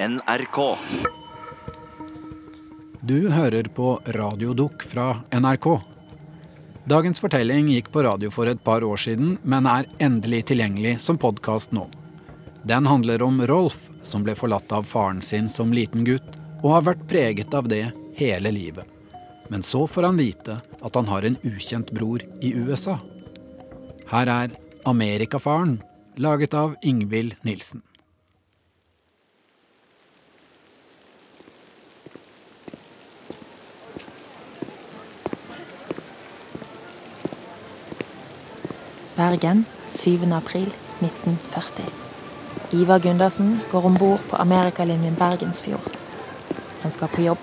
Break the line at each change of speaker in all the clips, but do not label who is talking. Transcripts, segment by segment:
NRK.
Du hører på Radiodukk fra NRK. Dagens fortelling gikk på radio for et par år siden, men er endelig tilgjengelig som podkast nå. Den handler om Rolf, som ble forlatt av faren sin som liten gutt, og har vært preget av det hele livet. Men så får han vite at han har en ukjent bror i USA. Her er Amerikafaren, laget av Ingvild Nilsen.
Bergen 7. april 1940. Ivar Gundersen går om bord på Amerikalinjen Bergensfjord. Han skal på jobb.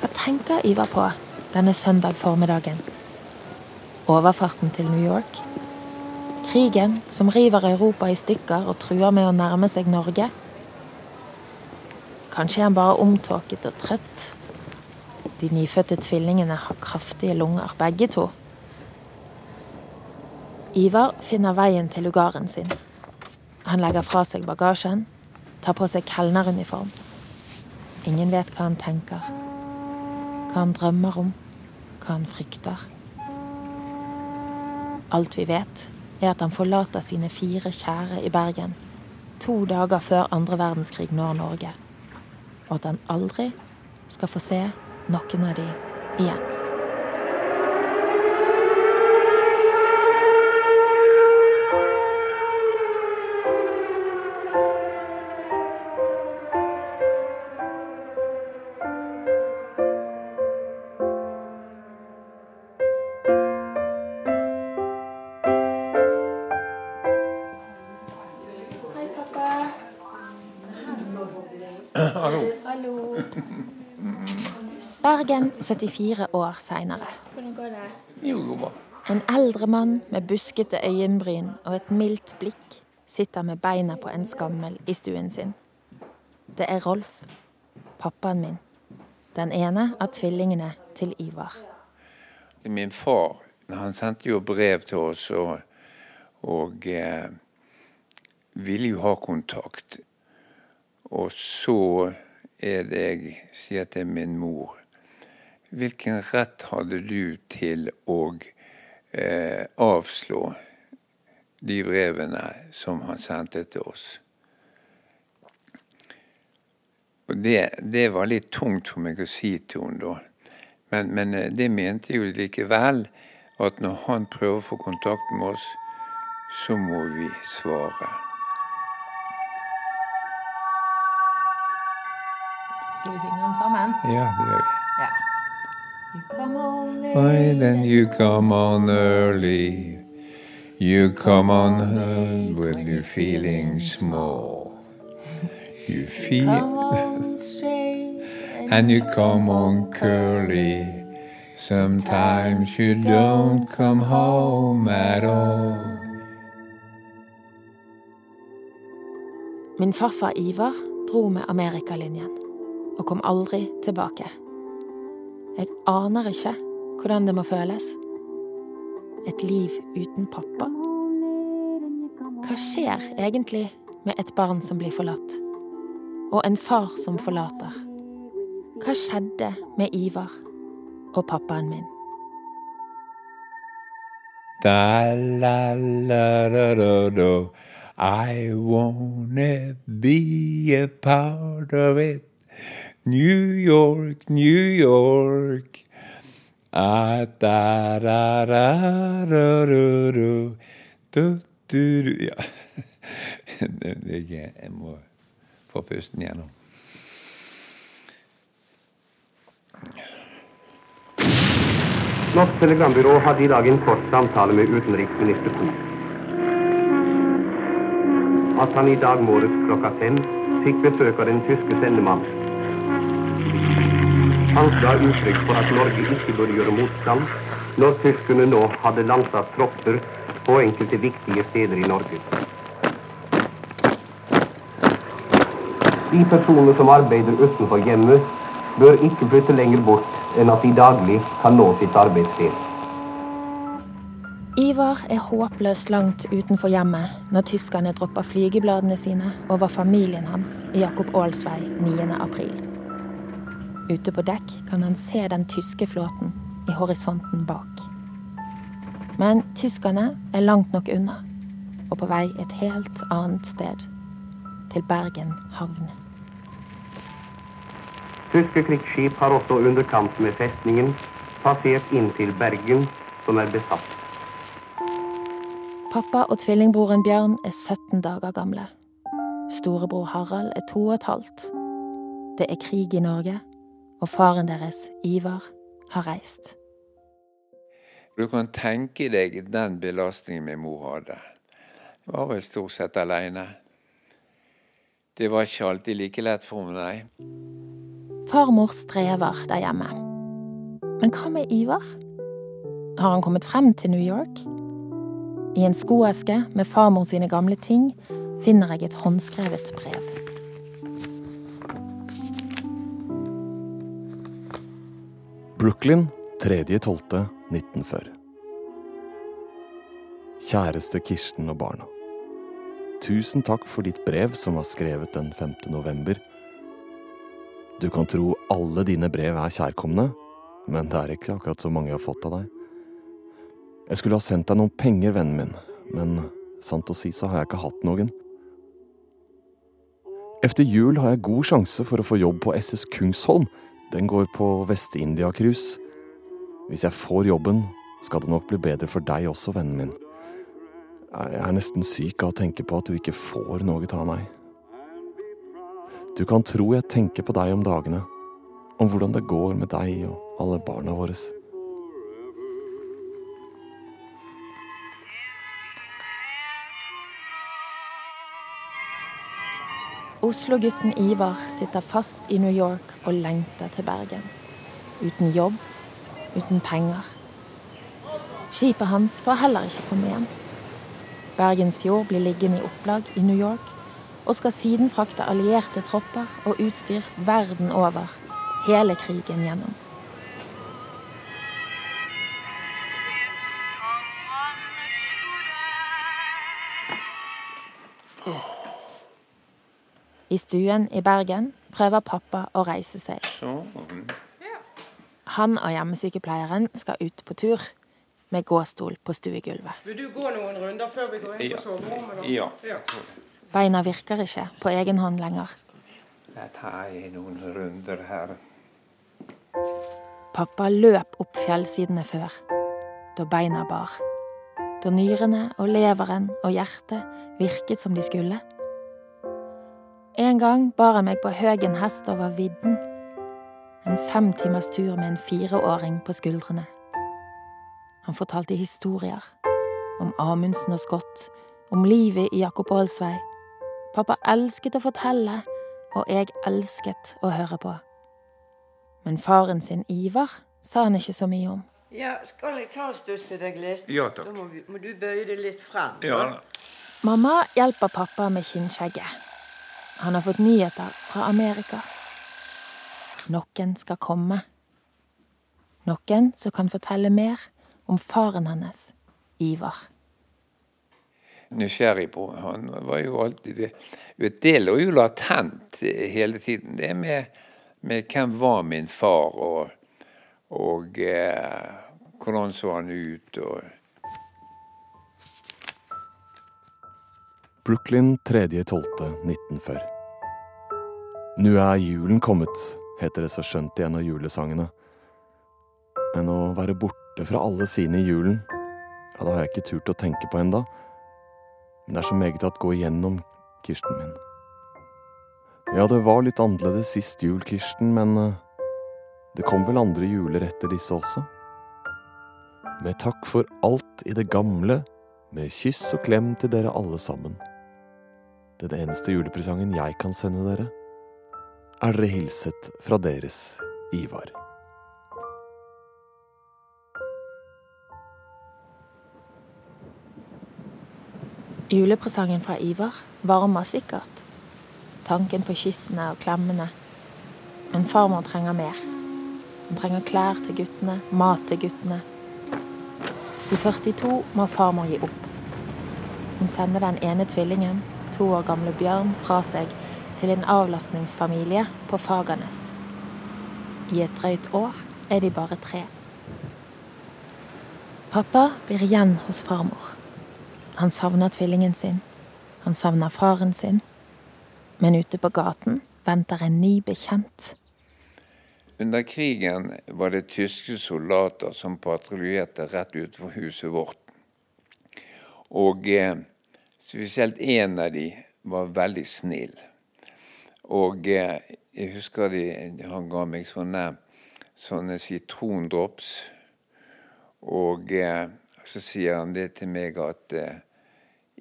Hva tenker Ivar på denne søndag formiddagen? Overfarten til New York? Krigen som river Europa i stykker og truer med å nærme seg Norge? Kanskje er han bare omtåket og trøtt? De nyfødte tvillingene har kraftige lunger, begge to. Ivar finner veien til lugaren sin. Han legger fra seg bagasjen, tar på seg kelneruniform. Ingen vet hva han tenker, hva han drømmer om, hva han frykter. Alt vi vet, er at han forlater sine fire kjære i Bergen to dager før andre verdenskrig når Norge, og at han aldri skal få se noen av de igjen. Bergen 74 år seinere.
Hvordan går det?
Jo, det går bra.
En eldre mann med buskete øyenbryn og et mildt blikk sitter med beina på en skammel i stuen sin. Det er Rolf, pappaen min. Den ene av tvillingene til Ivar.
Min far han sendte jo brev til oss og, og eh, ville jo ha kontakt. Og så er det jeg sier til min mor Hvilken rett hadde du til å eh, avslå de brevene som han sendte til oss? Og det, det var litt tungt for meg å si til henne da. Men, men eh, det mente jo likevel, at når han prøver å få kontakt med oss, så må vi svare.
Skal vi synge den sammen?
Ja, det gjør vi.
Ja.
Why then you come on early? You come on uh, when you're feeling small. You feel and you come on curly. Sometimes you don't come home at all.
Min farfar Ivar dro med Amerikalinjen og kom aldri tilbake. Jeg aner ikke hvordan det må føles. Et liv uten pappa? Hva skjer egentlig med et barn som blir forlatt? Og en far som forlater? Hva skjedde med Ivar og pappaen min?
Da la la da da da. I wanna be a part of it. New York, New York. Ja. Jeg må få pusten igjennom.
Norsk telegrambyrå hadde i dag en kort samtale med utenriksminister Kohl. At han i dag morges klokka fem fikk besøk av den tyske sendemannen. Han ga uttrykk for at Norge ikke burde gjøre motstand når tyskerne nå hadde landsatt tropper på enkelte viktige steder i Norge. De personer som arbeider utenfor hjemmet, bør ikke flytte lenger bort enn at de daglig kan nå sitt arbeidssted.
Ivar er håpløst langt utenfor hjemmet når tyskerne dropper flygebladene sine over familien hans i Jakob Aals vei 9. Ute på dekk kan han se den tyske flåten i horisonten bak. Men tyskerne er langt nok unna, og på vei et helt annet sted. Til Bergen havn.
Tyske krigsskip har også under kamp med festningen passert inn til Bergen, som er besatt.
Pappa og tvillingbroren Bjørn er 17 dager gamle. Storebror Harald er to og et halvt. Det er krig i Norge, og faren deres, Ivar, har reist.
Du kan tenke deg den belastningen min mor hadde. Hun var vel stort sett aleine. Det var ikke alltid like lett for meg.
Farmor strever der hjemme. Men hva med Ivar? Har han kommet frem til New York? I en skoeske med farmor sine gamle ting finner jeg et håndskrevet brev.
Brooklyn 3.12.1940. Kjæreste Kirsten og barna. Tusen takk for ditt brev som var skrevet den 5. november. Du kan tro alle dine brev er kjærkomne, men det er ikke akkurat så mange jeg har fått av deg. Jeg skulle ha sendt deg noen penger, vennen min, men sant å si så har jeg ikke hatt noen. Efter jul har jeg god sjanse for å få jobb på SS Kungsholm. Den går på Vest-India-cruise. Hvis jeg får jobben, skal det nok bli bedre for deg også, vennen min. Jeg er nesten syk av å tenke på at du ikke får noe av meg. Du kan tro jeg tenker på deg om dagene, om hvordan det går med deg og alle barna våre.
Oslo-gutten Ivar sitter fast i New York og lengter til Bergen. Uten jobb, uten penger. Skipet hans får heller ikke komme hjem. Bergensfjord blir liggende i opplag i New York og skal siden frakte allierte tropper og utstyr verden over hele krigen gjennom. I stuen i Bergen prøver pappa å reise seg. Han og hjemmesykepleieren skal ut på tur med gåstol på stuegulvet.
Vil du gå noen runder før vi går inn på soverommet?
Ja.
Ja.
Beina virker ikke på egen hånd lenger.
Jeg tar noen runder her.
Pappa løp opp fjellsidene før, da beina bar. Da nyrene og leveren og hjertet virket som de skulle. En gang bar han meg på Høgen hest over vidden. En fem timers tur med en fireåring på skuldrene. Han fortalte historier. Om Amundsen og Scott, om livet i Jakob Aals vei. Pappa elsket å fortelle, og jeg elsket å høre på. Men faren sin Ivar sa han ikke så mye om.
Ja, skal jeg ta og stusse deg litt?
Ja, takk.
Da må, vi, må du bøye deg litt frem.
Ja,
Mamma hjelper pappa med kinnskjegget. Han har fått nyheter fra Amerika. Noen skal komme. Noen som kan fortelle mer om faren hans, Ivar.
nysgjerrig på. Han var jo alltid Det lå jo latent hele tiden. Det med, med hvem var min far, og, og eh, hvordan så han ut, og
Brooklyn 3.12.1940. Nu er julen kommet, heter det så skjønt i en av julesangene. Men å være borte fra alle sine i julen, ja, det har jeg ikke turt å tenke på enda. Men det er så meget at gå igjennom, Kirsten min. Ja, det var litt annerledes sist jul, Kirsten, men eh, det kom vel andre juler etter disse også? Med takk for alt i det gamle, med kyss og klem til dere alle sammen. Den eneste julepresangen jeg kan sende dere, er dere hilset fra deres Ivar.
Julepresangen fra Ivar varmer sikkert. Tanken på kyssene og klemmene. Men farmor trenger mer. Hun trenger klær til guttene, mat til guttene. I 42 må farmor gi opp. Hun sender den ene tvillingen, to år gamle Bjørn, fra seg til en avlastningsfamilie på Fagernes. I et drøyt år er de bare tre. Pappa blir igjen hos farmor. Han savner tvillingen sin. Han savner faren sin. Men ute på gaten venter en ny bekjent.
Under krigen var det tyske soldater som patruljerte rett utenfor huset vårt. Og eh, spesielt én av de var veldig snill. Og eh, jeg husker de, han ga meg sånne, sånne sitrondrops. Og eh, så sier han det til meg at eh,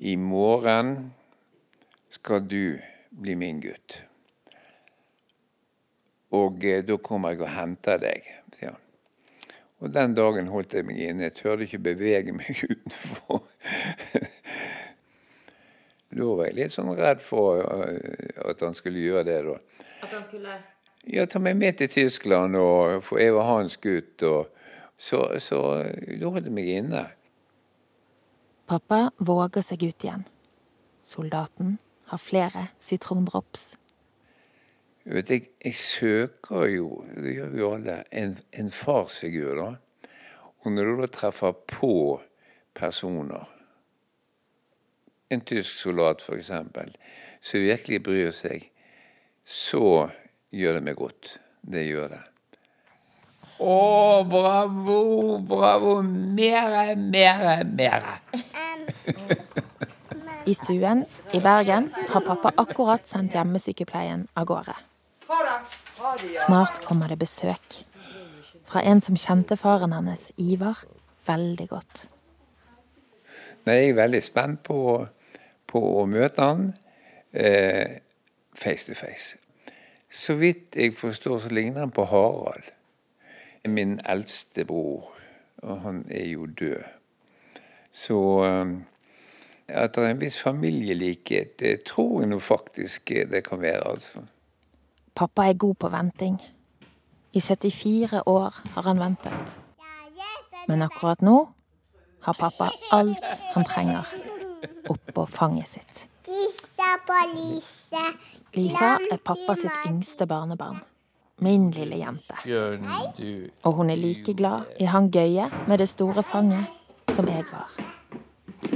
i morgen skal du bli min gutt. Og eh, da kommer jeg og henter deg, sier han. Og den dagen holdt jeg meg inne. Jeg turte ikke bevege meg utenfor. Da var jeg litt sånn redd for eh, at han skulle gjøre det, da.
At han skulle
Ja, ta meg med til Tyskland, og for jeg var hans gutt. og så, så da holdt jeg meg inne.
Pappa våger seg ut igjen. Soldaten har flere sitrondrops.
Vet, jeg, jeg søker jo, det gjør vi alle, en, en farsfigur. da. Og når du da treffer på personer, en tysk soldat f.eks., som virkelig bryr seg, så gjør det meg godt. Det gjør det. Å, bravo, bravo! Mere, mere, mere.
I stuen i Bergen har pappa akkurat sendt hjemmesykepleien av gårde. Snart kommer det besøk. Fra en som kjente faren hennes, Ivar, veldig godt.
Nei, jeg er veldig spent på, på å møte han eh, face to face. Så vidt jeg forstår, så ligner han på Harald. Min eldste bror. Og han er jo død. Så eh, at det er en viss familielikhet, det tror jeg nå faktisk det kan være, altså.
Pappa er god på venting. I 74 år har han ventet. Men akkurat nå har pappa alt han trenger oppå fanget sitt.
Lisa på Lise.
Lisa er pappa sitt yngste barnebarn. Min lille jente. Og hun er like glad i han gøye med det store fanget som jeg var.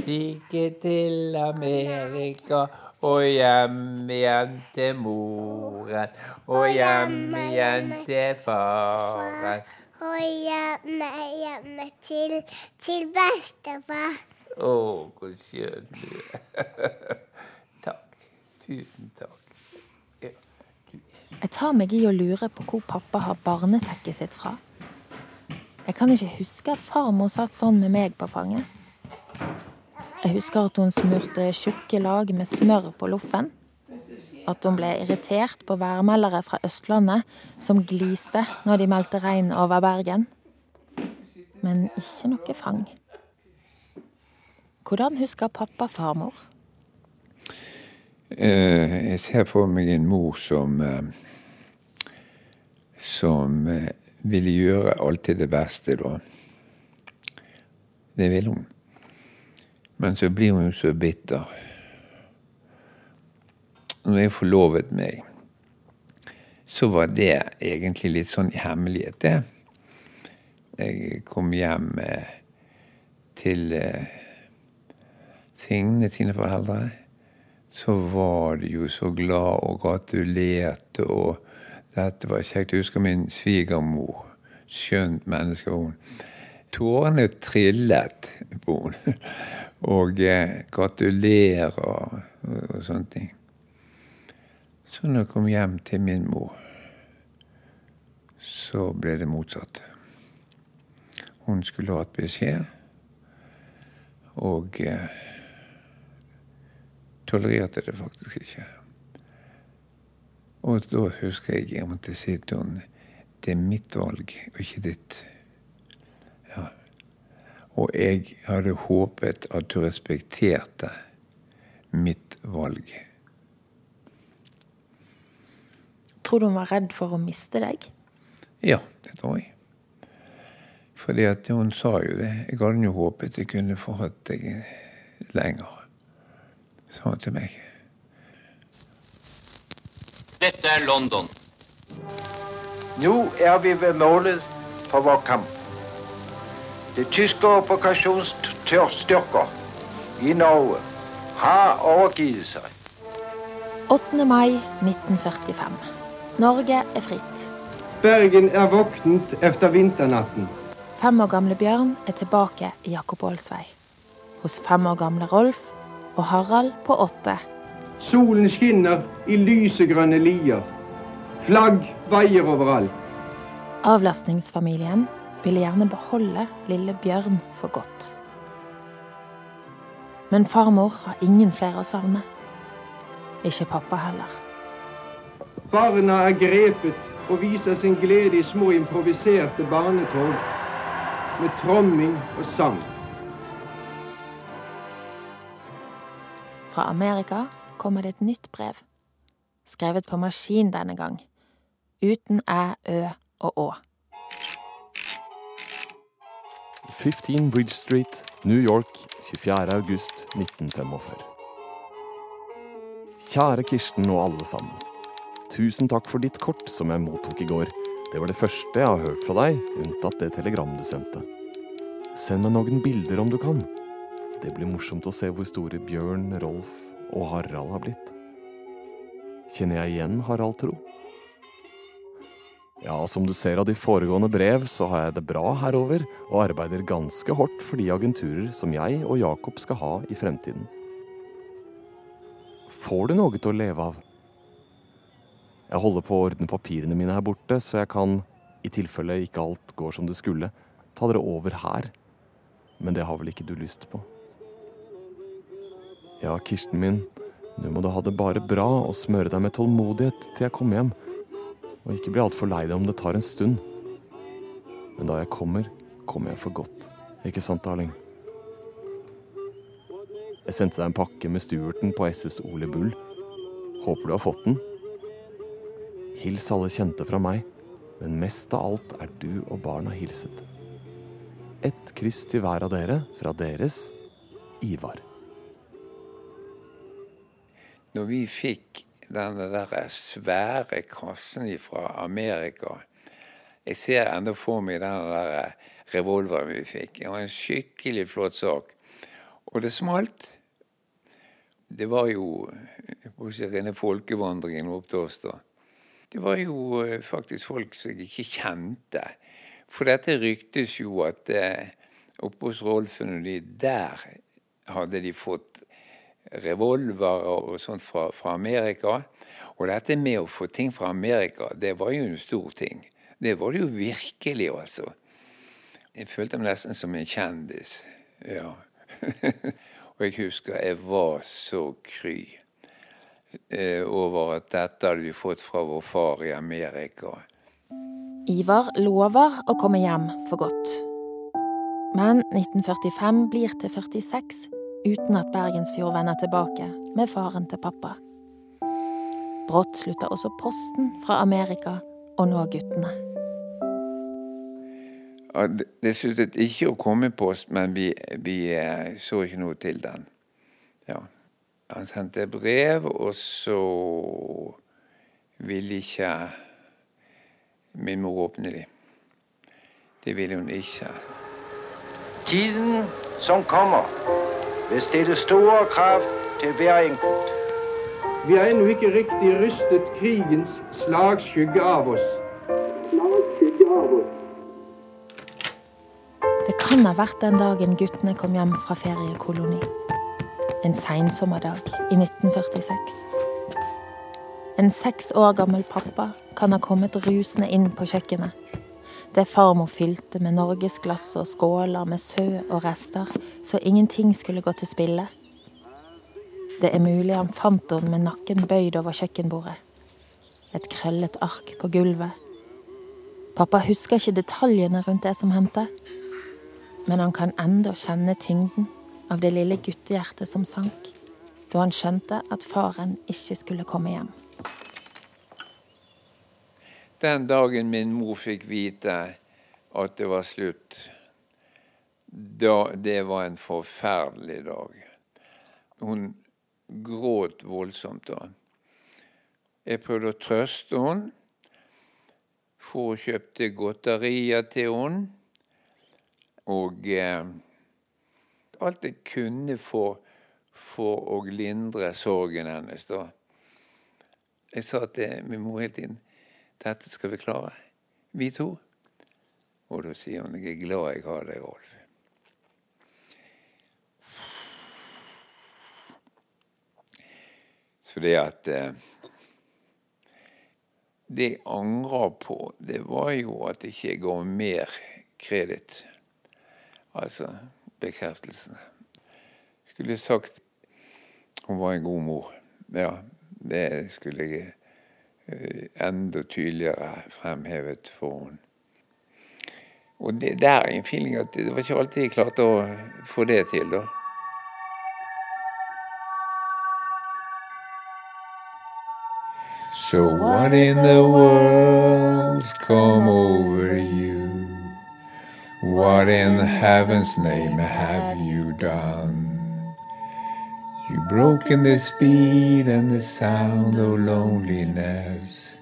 Like til Amerika og hjem igjen til moren. Og hjem igjen til faren.
Og hjem igjen til, til bestefar.
Å, hvor skjønn du er. takk. Tusen takk.
Jeg tar meg i å lure på hvor pappa har barnetekket sitt fra. Jeg kan ikke huske at farmor satt sånn med meg på fanget. Jeg husker at hun smurte tjukke lag med smør på loffen. At hun ble irritert på værmeldere fra Østlandet som gliste når de meldte regn over Bergen. Men ikke noe fang. Hvordan husker pappa farmor?
Eh, jeg ser for meg en mor som eh, som eh, ville gjøre alltid det beste, da. Det ville hun. Men så blir hun jo så bitter. Når jeg forlovet meg, så var det egentlig litt sånn hemmelighet, det. Jeg kom hjem eh, til eh, Signe sine foreldre. Så var de jo så glad og gratulerte, og dette var kjekt. Jeg husker min svigermor. Skjønt menneske hun. Tårene trillet på henne. Og eh, gratulerer og, og, sånne ting. Så når jeg kom hjem til min mor, så ble det motsatt. Hun skulle hatt beskjed, og eh, tolererte det faktisk ikke. Og da husker jeg jeg måtte si til henne det er mitt valg, og ikke ditt. Ja. Og jeg hadde håpet at du respekterte mitt valg.
Tror du hun var redd for å miste deg?
Ja, det tror jeg. Fordi at hun sa jo det. Jeg hadde jo håpet jeg kunne få hatt deg lenger, sa hun til meg.
Dette er London.
Nå er vi ved målet for vår kamp. De tyske operasjonsstyrker i Norge har overgitt seg.
8. mai 1945. Norge er fritt.
Bergen er våknet etter vinternatten.
Fem år gamle Bjørn er tilbake i Jakob Aalsvei. Hos fem år gamle Rolf og Harald på åtte.
Solen skinner i lysegrønne lier. Flagg vaier overalt.
Avlastningsfamilien ville gjerne beholde lille Bjørn for godt. Men farmor har ingen flere å savne. Ikke pappa heller.
Barna er grepet og viser sin glede i små improviserte barnetog med tromming og sang.
Fra Amerika kommer det et nytt brev. Skrevet på maskin denne gang. Uten æ, ø og å.
15 Bridge Street, New York, 24. august 1945. Kjære Kirsten og alle sammen. Tusen takk for ditt kort som jeg mottok i går. Det var det første jeg har hørt fra deg, unntatt det telegrammet du sendte. Send meg noen bilder om du kan. Det blir morsomt å se hvor store Bjørn, Rolf og Harald har blitt. Kjenner jeg igjen Harald, tro? Ja, som du ser av de foregående brev, så har jeg det bra herover, og arbeider ganske hardt for de agenturer som jeg og Jakob skal ha i fremtiden. Får du noe til å leve av? Jeg holder på å ordne papirene mine her borte, så jeg kan, i tilfelle ikke alt går som det skulle, ta dere over her. Men det har vel ikke du lyst på? Ja, Kirsten min, nå må du ha det bare bra og smøre deg med tålmodighet til jeg kommer hjem. Og ikke bli altfor lei deg om det tar en stund. Men da jeg kommer, kommer jeg for godt. Ikke sant, darling? Jeg sendte deg en pakke med Stuarten på SS Ole Bull. Håper du har fått den. Hils alle kjente fra meg, men mest av alt er du og barna hilset. Ett kryss til hver av dere fra deres Ivar.
Når vi fikk denne der svære kassen fra Amerika Jeg ser ennå for meg den der revolveren vi fikk. Det var en skikkelig flott sak. Og det smalt. Det var jo rene folkevandringen opp til oss da. Det var jo faktisk folk som jeg ikke kjente. For dette ryktes jo at eh, oppe hos Rolfen og de der hadde de fått revolver og sånt fra, fra, Amerika. Og dette med å få ting fra Amerika, det var jo en stor ting. Det var det jo virkelig, altså. Jeg følte meg nesten som en kjendis. Ja. og jeg husker jeg var så kry eh, over at dette hadde vi fått fra vår far i Amerika.
Ivar lover å komme hjem for godt. Men 1945 blir til 46 uten at Bergensfjord vender tilbake med faren til pappa. Brått slutta også posten fra Amerika og nå guttene.
Ja, det sluttet ikke å komme post, men vi, vi så ikke noe til den. Ja. Han sendte brev, og så ville ikke min mor åpne dem. Det ville hun ikke.
Tiden som kommer, vil stille store krav til hver enkelt.
Vi har ennå ikke riktig rystet krigens slagskygge av oss.
Det kan ha vært den dagen guttene kom hjem fra feriekoloni. En seinsommerdag i 1946. En seks år gammel pappa kan ha kommet rusende inn på kjøkkenet. Det farmor fylte med norgesglass og skåler med sø og rester, så ingenting skulle gå til spille. Det er mulig han fant henne med nakken bøyd over kjøkkenbordet. Et krøllet ark på gulvet. Pappa husker ikke detaljene rundt det som hendte, men han kan enda kjenne tyngden av det lille guttehjertet som sank da han skjønte at faren ikke skulle komme hjem.
Den dagen min mor fikk vite at det var slutt, da, det var en forferdelig dag. Hun gråt voldsomt da. Jeg prøvde å trøste henne. For å kjøpte godterier til henne. Og eh, alt jeg kunne for, for å lindre sorgen hennes. da. Jeg sa til min mor hele tiden dette skal vi klare, vi to. Og da sier hun jeg er glad jeg har deg, Rolf. Så det at eh, Det jeg angrer på, det var jo at jeg ikke ga mer kreditt. Altså bekreftelsen. Skulle sagt hun var en god mor. Ja, det skulle jeg enda tydeligere fremhevet for henne. Og det der er en feeling at det var ikke alltid jeg klarte å få det til, da. So what in the world's come over you? What in heaven's name have you done? You broken the speed and the sound of loneliness.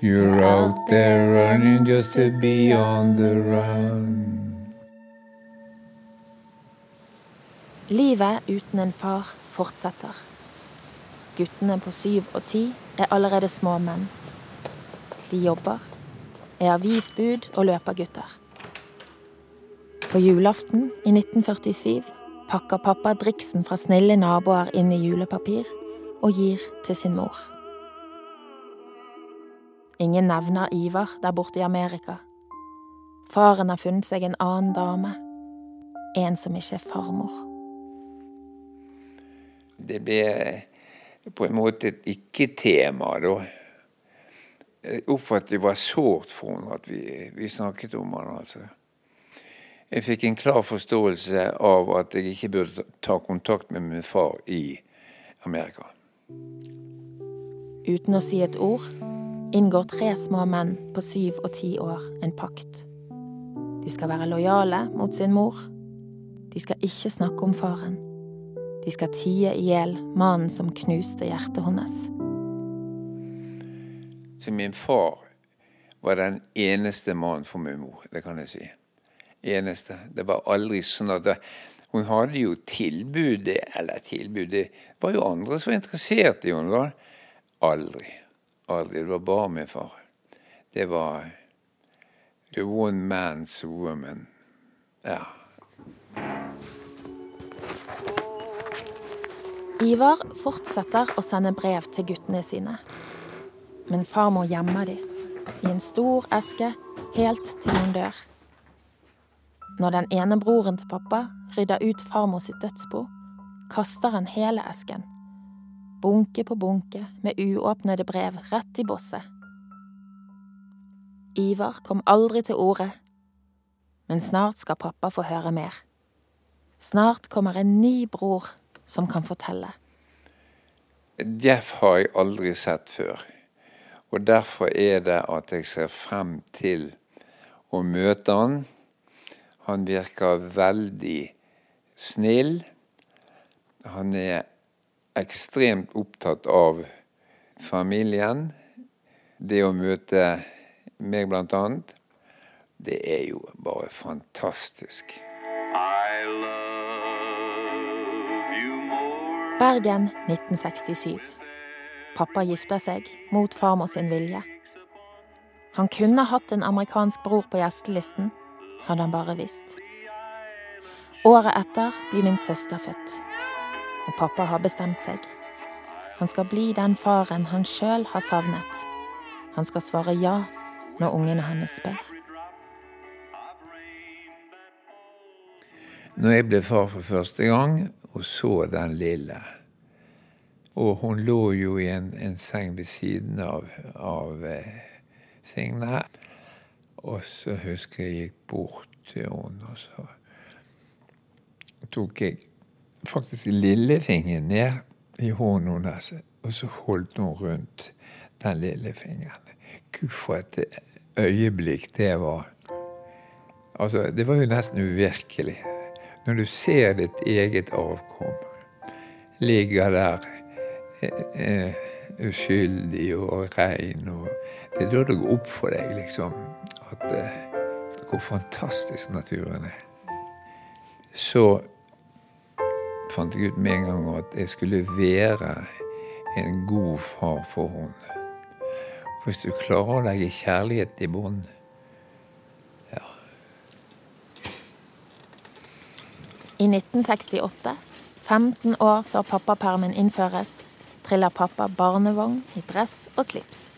You're out there running just to be on the run.
Livet uten en far fortsetter. Guttene på syv og ti er allerede små menn. De jobber, er avisbud og løpergutter. På julaften i 1947 pakker pappa driksen fra snille naboer inn i julepapir og gir til sin mor. Ingen nevner Ivar der borte i Amerika. Faren har funnet seg en annen dame. En som ikke er farmor.
Det ble på en måte et ikke-tema, da. Jeg oppfattet det var sårt for henne at vi, vi snakket om han, altså. Jeg fikk en klar forståelse av at jeg ikke burde ta kontakt med min far i Amerika.
Uten å si et ord inngår tre små menn på syv og ti år en pakt. De skal være lojale mot sin mor. De skal ikke snakke om faren. De skal tie i hjel mannen som knuste hjertet hennes.
Så min far var den eneste mannen for min mor, det kan jeg si. Eneste. Det var aldri sånn at Hun hadde jo tilbudet, eller tilbudet Det var jo andre som var interessert i henne. Aldri aldri. Det var bare min far. Det var the one man's woman. Ja.
Ivar fortsetter å sende brev til guttene sine. Men farmor gjemmer dem i en stor eske helt til hun dør. Når den ene broren til pappa rydder ut farmor sitt dødsbo, kaster han hele esken bunke på bunke med uåpnede brev rett i bosset. Ivar kom aldri til orde, men snart skal pappa få høre mer. Snart kommer en ny bror som kan fortelle.
Jeff har jeg aldri sett før, og derfor er det at jeg ser frem til å møte han. Han virker veldig snill. Han er ekstremt opptatt av familien. Det å møte meg, blant annet, det er jo bare fantastisk.
Bergen 1967. Pappa gifter seg mot farmor sin vilje. Han kunne hatt en amerikansk bror på gjestelisten, hadde han bare visst. Året etter blir min søster født og pappa har bestemt seg. Han skal bli den faren han sjøl har savnet. Han skal svare ja når ungene hans spør.
Når jeg ble far for første gang og så den lille Og hun lå jo i en, en seng ved siden av, av eh, Signe. Og så husker jeg gikk bort til henne, og så tok jeg faktisk lillefingeren ned i hånden hennes, og så holdt hun rundt den lillefingeren. Gud, for et øyeblikk det var. Altså, det var jo nesten uvirkelig. Når du ser ditt eget avkom ligger der eh, eh, uskyldig og rein og Det er da det går opp for deg, liksom, at eh, hvor fantastisk naturen er. Så fant jeg ut med en gang at jeg skulle være en god far for henne. Hvis du klarer å legge kjærlighet i bånd ja.
I 1968, 15 år før pappapermen innføres, triller pappa barnevogn i dress og slips.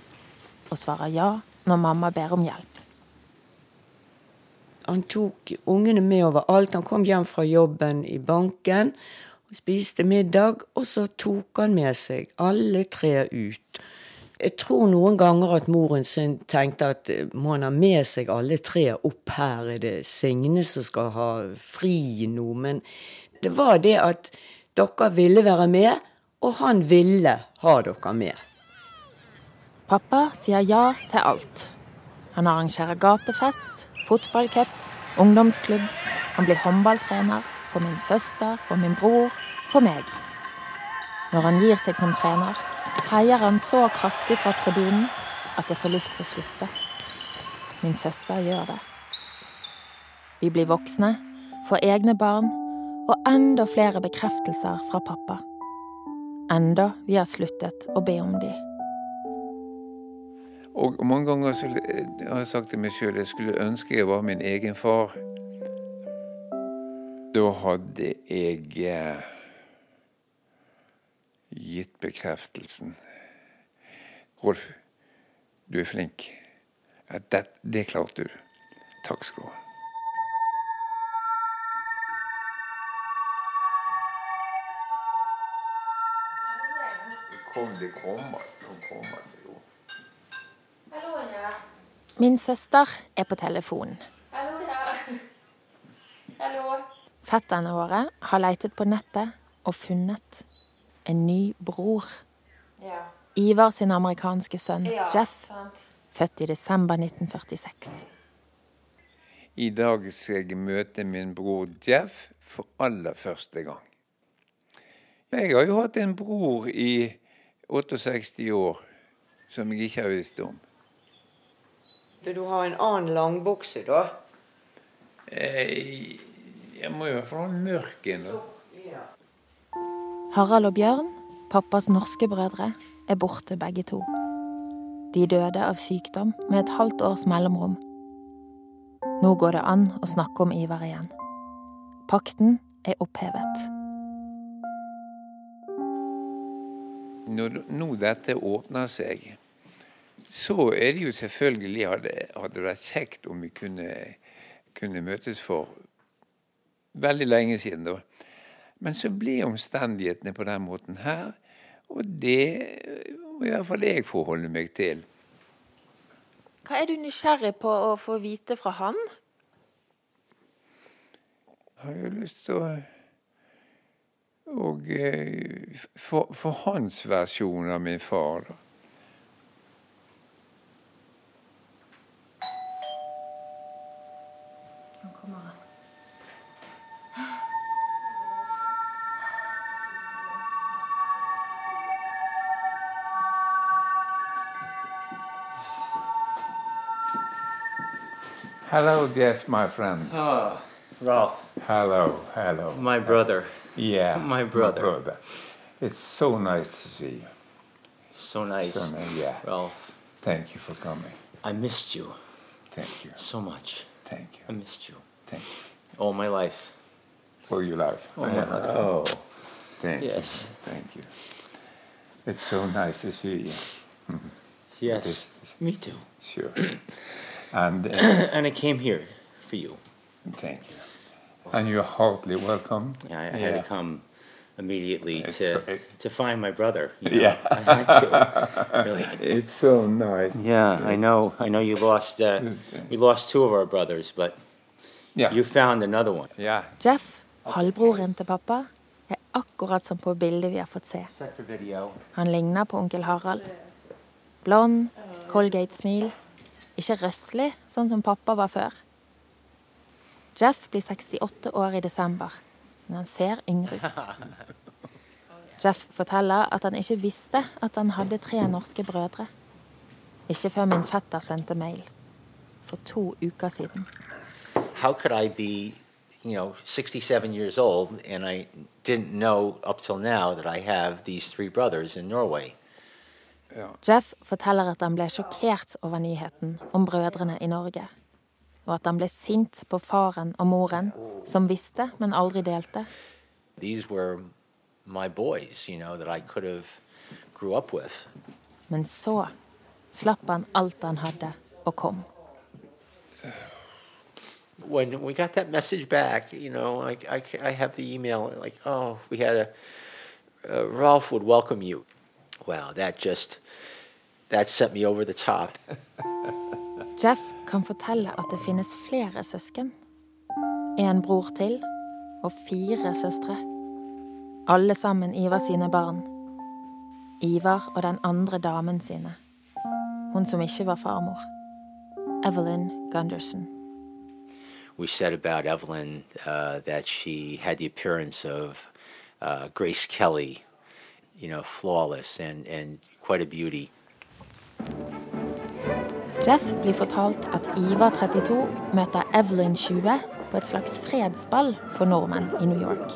Og svarer ja når mamma ber om hjelp.
Han tok ungene med overalt. Han kom hjem fra jobben i banken spiste middag, og så tok han med seg alle tre ut. Jeg tror noen ganger at moren sin tenkte at eh, må han ha med seg alle tre opp her, er det Signe som skal ha fri nå? Men det var det at dere ville være med, og han ville ha dere med.
Pappa sier ja til alt. Han arrangerer gatefest, fotballcup, ungdomsklubb. Han blir håndballtrener for min søster, for min bror, for meg. Når han gir seg som trener, heier han så kraftig fra tribunen at jeg får lyst til å slutte. Min søster gjør det. Vi blir voksne, får egne barn og enda flere bekreftelser fra pappa. Enda vi har sluttet å be om de.
Og mange ganger så har jeg sagt til meg sjøl jeg skulle ønske jeg var min egen far. Da hadde jeg eh, gitt bekreftelsen. Rolf, du er flink. Det, det klarte du. Takk skal du ha. Kom, det kommer. Det kommer jo.
Min søster er på telefonen.
Hallo, ja. Hallo.
Fetterne våre har leitet på nettet og funnet en ny bror.
Ja.
Ivar sin amerikanske sønn
Ja,
Jeff,
sant.
født i desember 1946.
I dag skal jeg møte min bror Jeff for aller første gang. Jeg har jo hatt en bror i 68 år som jeg ikke har visst om.
Vil du ha en annen langbukse, da?
Eh, Jeg må jo få en mørk en. da.
Harald og Bjørn, pappas norske brødre, er borte begge to. De døde av sykdom med et halvt års mellomrom. Nå går det an å snakke om Ivar igjen. Pakten er opphevet.
Når nå dette åpner seg, så er det jo selvfølgelig hadde, hadde det vært kjekt om vi kunne, kunne møtes for veldig lenge siden. da. Men så ble omstendighetene på den måten her, og det må i hvert fall jeg forholde meg til.
Hva er du nysgjerrig på å få vite fra han?
Jeg har jo lyst til å Og eh, for, for hans versjon av min far, da. Hello, Jeff, my friend.
Oh, Ralph,
Hello, hello.
my brother.
Yeah,
My brother.
Brother, It's so nice to see you.
So nice.
So nice, yeah.
Ralph,
Thank you for coming.
I missed you
Thank you.
so much.
Thank you.
I missed you
Thank you.
all my life.
For your life.
Oh, my life.
Oh, thank
Yes.
you. Thank you. It's so nice to see you.
Yes, me too.
Sure. And uh,
and I came here for you.
thank you. And you're heartily welcome.
I, I had to come immediately
It's
to
so- it-
to find my brother. you know.
Yeah.
I had to. Really.
It's so nice.
Yeah, I know. I know you lost. Uh, we lost two of our brothers, but
Yeah.
you found another one.
Yeah.
Jeff, halvbroren til pappa, er akkurat som på bildet vi har fått se.
Except for video.
Han ligner på onkel Harald. Blond, Colgate-smil. Ikke røslig, sånn som pappa var før. Jeff blir 68 år i desember, men han ser yngre ut. Jeff forteller at han ikke visste at han hadde tre norske brødre. Ikke før min fetter sendte mail. For to uker siden.
How could I be, you know, 67 years old and I didn't know up till now that I have these three brothers in Norway?
Jeff forteller at han ble sjokkert over nyheten om brødrene i Norge. Og at han ble sint på faren og moren, som visste, men aldri delte.
Boys, you know.
Men så slapp han alt han hadde, og kom.
When we got that message back, you know, I, I, I have the email like, oh, we had a, uh, Ralph would welcome you. Wow, that just, that sent me over the top.
Jeff kan fortelle at det finnes flere søsken. En bror til og fire søstre. Alle sammen Ivar sine barn. Ivar og den andre damen sine. Hun som ikke var farmor. Evelyn Gunderson.
we said about Evelyn uh, that she had the appearance of uh, Grace Kelly, you know, flawless and, and quite a beauty.
Jeff blir fortalt at Ivar 32 møter Evelyn 20 på et slags fredsball for nordmenn i New York.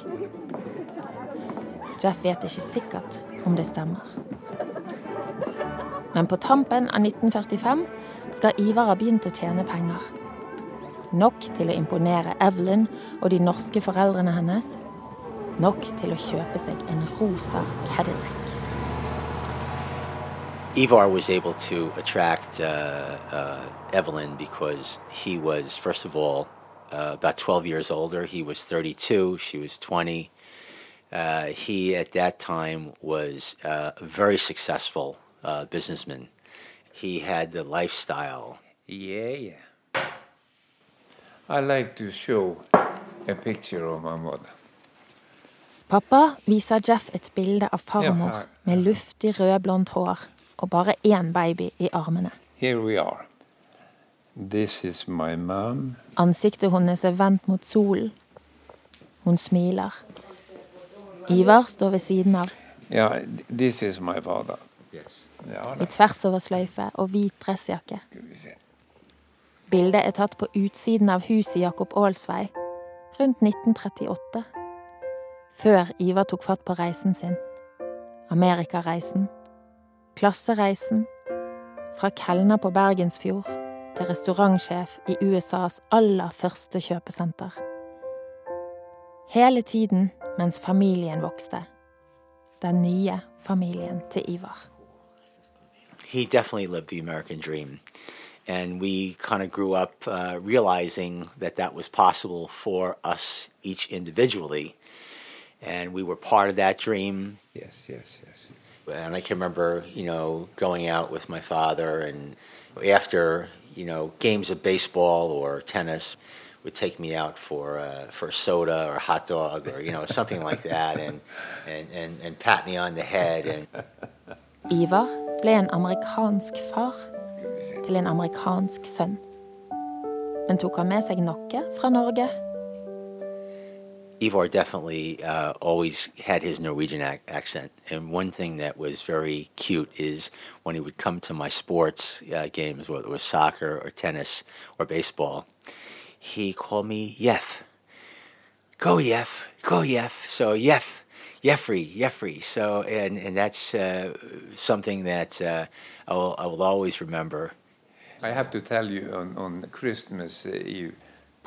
Jeff vet ikke sikkert om det stemmer. Men på tampen av 1945 skal Ivar ha begynt å tjene penger. Nok til å imponere Evelyn og de norske foreldrene hennes. Nok til å kjøpe seg en rosa Cadillac.
Ivar was able to attract uh, uh, Evelyn because he was, first of all, uh, about 12 years older. He was 32, she was 20. Uh, he, at that time, was uh, a very successful uh, businessman. He had the lifestyle.
Yeah, yeah. I like to show a picture of my mother.
Pappa viser Jeff et bilde av farmor
Ja.
med luftig rødblondt hår og bare én baby i armene.
Here we are. This is my mom.
Ansiktet hennes er vendt mot solen. Hun smiler. Ivar står ved siden av,
Yeah, this is my father.
Yes.
Yeah,
i tversoversløyfe og hvit dressjakke. Bildet er tatt på utsiden av huset Jakob Aalsvei rundt 1938. Før Ivar tok fatt på reisen sin. Amerikareisen. Klassereisen. Fra kelner på Bergensfjord til restaurantsjef i USAs aller første kjøpesenter. Hele tiden mens familien vokste. Den nye familien til Ivar.
he definitely lived the American dream. And we kind of grew up uh, realizing that that was possible for us each individually. And we were part of that dream.
Yes, yes, yes.
And I can remember, you know, going out with my father and after, you know, games of baseball or tennis would take me out for uh, for soda or hot dog or, you know, something like that and, and, and, and pat me on the head and
Ivar ble en amerikansk far til en amerikansk sønn. Men tok han med seg noe fra Norge?
Ivar definitely uh, always had his Norwegian ac- accent. And one thing that was very cute is when he would come to my sports uh, games, whether it was soccer or tennis or baseball, he called me Yef. Go Yef, go Yef. So Yef, Jeffrey, Jeffrey. So, and, and that's uh, something that uh, I, will, I will always remember.
I have to tell you on, on Christmas Eve,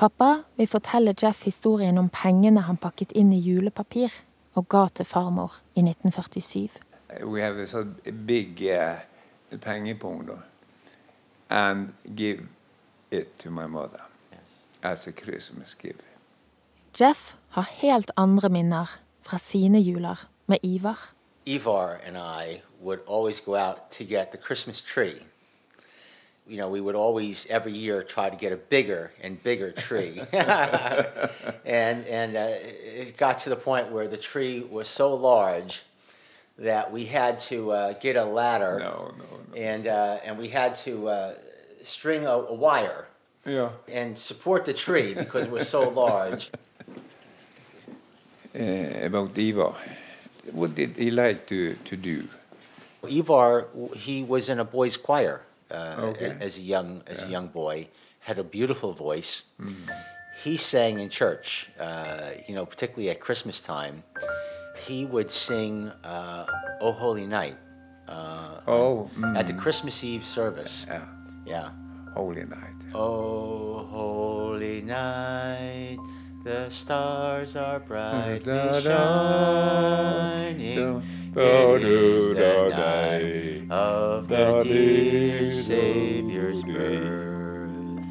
Pappa vil fortelle Jeff historien om pengene han pakket inn i julepapir og ga til farmor i 1947.
uh, we have a sort of big uh, pengepung då, and give it to my mother as a Christmas gift.
Jeff har helt andre minner fra sine juler med Ivar.
Ivar and I would always go out to get the Christmas tree. You know, we would always every year try to get a bigger and bigger tree, and and uh, it got to the point where the tree was so large that we had to uh, get a ladder,
No, no, no.
and uh, and we had to uh, string a, a wire
Yeah.
and support the tree because it was so large.
Uh, about Ivar, what did he like to, to do?
Ivar, he was in a boys' choir uh,
Okay.
as a young as a young boy. Had a beautiful voice.
Mm.
He sang in church, uh, you know, particularly at Christmas time. He would sing uh, "O Holy Night" uh,
Oh,
at the
mm.
Christmas Eve service.
Yeah.
Yeah.
Holy night.
Oh, holy night, the stars are brightly
Da, da,
shining.
da,
It is the night of the dear Savior's birth.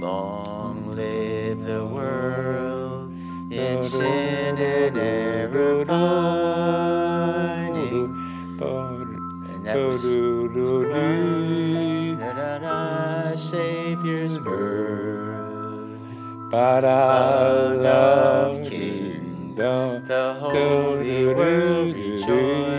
Long live the world in sin and error pining. And that was da, Savior's birth.
But our
love
King,
The holy world rejoices,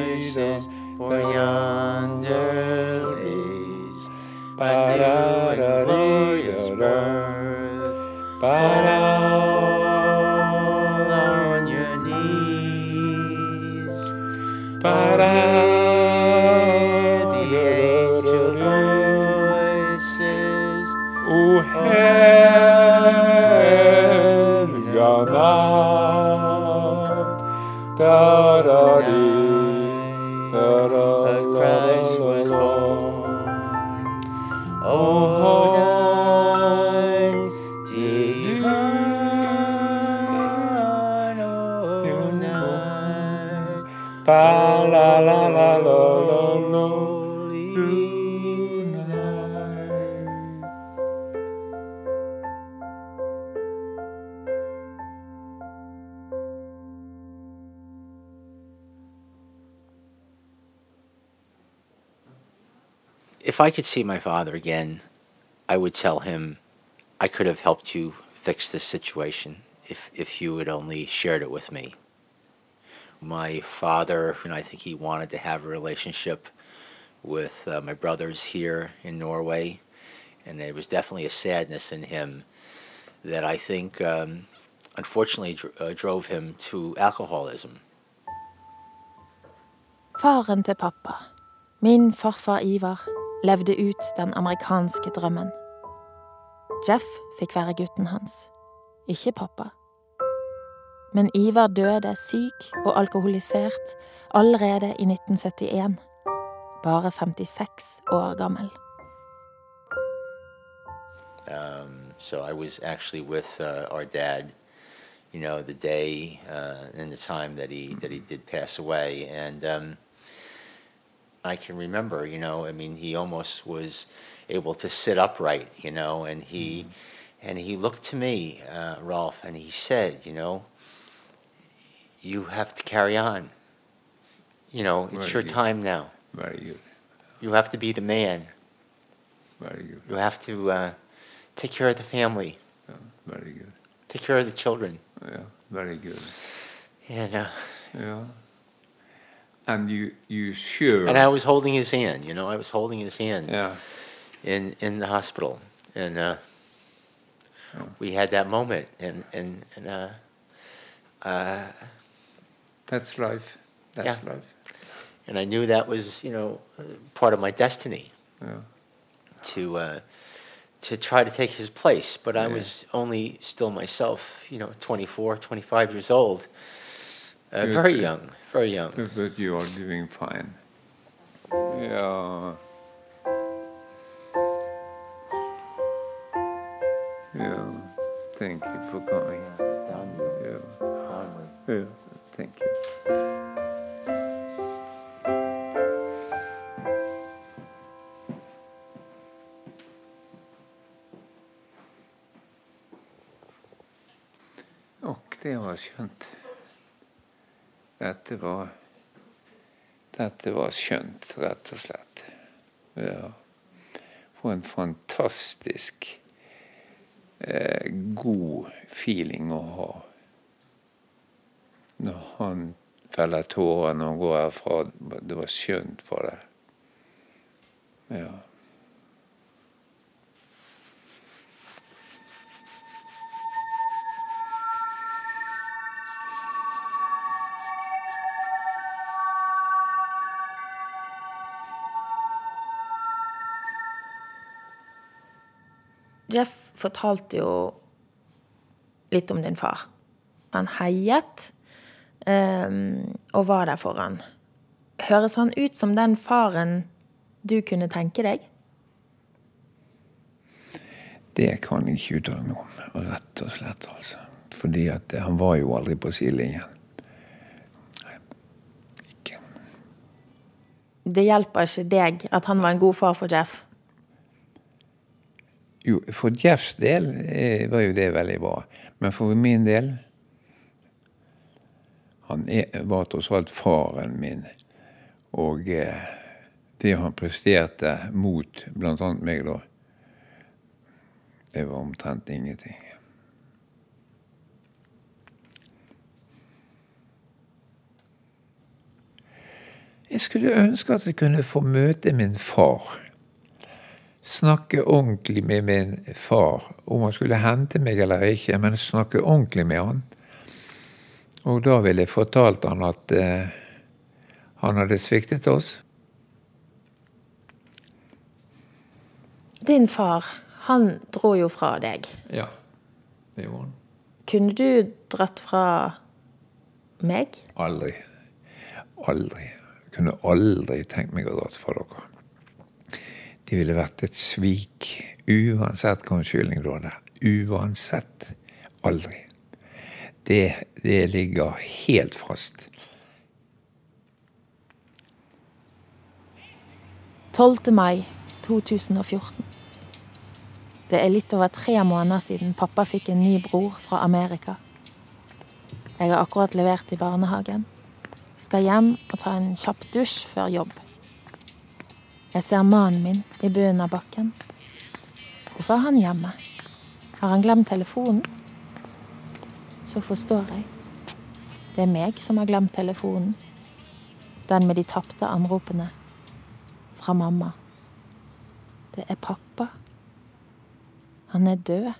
I could see my father again, I would tell him I could have helped you fix this situation if, if you had only shared it with me. My father, and I think he wanted to have a relationship with uh, my brothers here in Norway, and there was definitely a sadness in him that I think um, unfortunately uh, drove him to alcoholism.
Faren til pappa, min farfar Ivar, levde ut den amerikanske drømmen. Jeff fikk være gutten hans, ikke pappa. Men Ivar døde syk og alkoholisert allerede i 1971, bare 56 år gammel.
Um, so I was actually with uh, our dad, you know, the day uh, and the time that he that he did pass away, and um, I can remember, you know, I mean, he almost was able to sit upright, you know, and he and he looked to me, uh, Rolf, and he said, you know, you have to carry on. You know, it's
Very
your
good.
time now.
Very good.
You have to be the man.
Very good.
You have to uh, take care of the family.
Very good.
Take care of the children.
Yeah, very good.
And uh,
Yeah. And you, you sure?
and I was holding his hand. You know, I was holding his hand.
Yeah.
In in the hospital, and uh, we had that moment, and and and uh, uh,
That's life. That's
Yeah.
life.
and I knew that was you know part of my destiny
Yeah.
to uh, to try to take his place. But I
Yeah.
was only still myself, you know, 24, 25 years old, uh, very young, very young.
But, you are doing fine. Yeah. Yeah. Thank you for coming. Yeah. Yeah. Thank you. Det var skjønt. Dette var Dette var skjønt, rett og slett. Ja. Få en fantastisk eh, god feeling å ha. Når han feller tårer når han går herfra. Det var skjønt for det. Ja.
Jeff fortalte jo litt om din far. Han heiet um, og var der for han. Høres han ut som den faren du kunne tenke deg?
Det kan jeg ikke uttale meg om, rett og slett. altså. Fordi at han var jo aldri på sidelinjen.
Det hjelper ikke deg at han var en god far for Jeff?
Jo, for Jeffs del eh, var jo det veldig bra. Men for min del Han var tross alt faren min. Og eh, det han presterte mot bl.a. meg, da, det var omtrent ingenting. Jeg skulle ønske at jeg kunne få møte min far. Snakke ordentlig med min far. Om han skulle hente meg eller ikke, men snakke ordentlig med han. Og da ville jeg fortalt han at eh, han hadde sviktet oss.
Din far, han dro jo fra deg.
Ja, det gjorde han.
Kunne du dratt fra meg?
Aldri. Aldri. Jeg kunne aldri tenkt meg å dra fra dere. Det ville vært et svik, uansett hva unnskyldning lå der. Uansett. Aldri. Det, det ligger helt fast.
12. mai 2014. Det er litt over tre måneder siden pappa fikk en ny bror fra Amerika. Jeg har akkurat levert i barnehagen. Skal hjem og ta en kjapp dusj før jobb. Jeg ser mannen min i bunnen av bakken. Hvorfor er han hjemme? Har han glemt telefonen? Så forstår jeg. Det er meg som har glemt telefonen. Den med de tapte anropene. Fra mamma. Det er pappa. Han er død.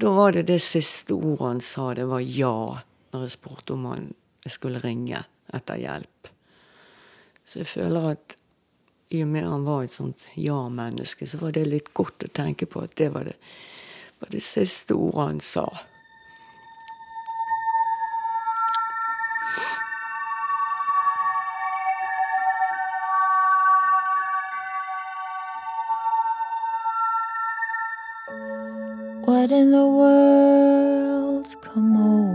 Da var det det siste ordet han sa, det var ja, når jeg spurte om han skulle ringe etter hjelp. Så jeg føler at i og med han var et sånt ja-menneske, så var det litt godt å tenke på at det var det, var det siste ordet han sa.
What in the world's come over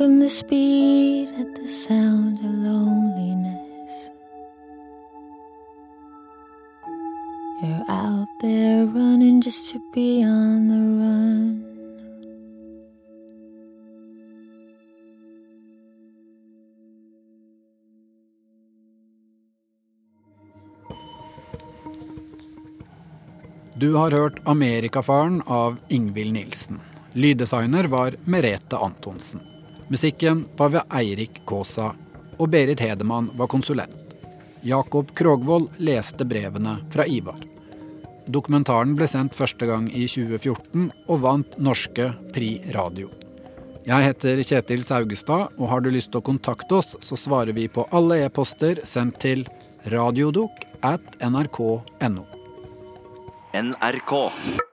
broken the speed at the sound of loneliness. You're out there running just to be on the run.
Du har hørt 'Amerikafaren' av Ingvild Nilsen. Lyddesigner var Merete Antonsen. Musikken var ved Eirik Kaasa, og Berit Hedemann var konsulent. Jakob Krogvold leste brevene fra Ivar. Dokumentaren ble sendt første gang i 2014 og vant norske Pri Radio. Jeg heter Kjetil Saugestad, og har du lyst til å kontakte oss, så svarer vi på alle e-poster sendt til radiodok at nrk.no.
NRK.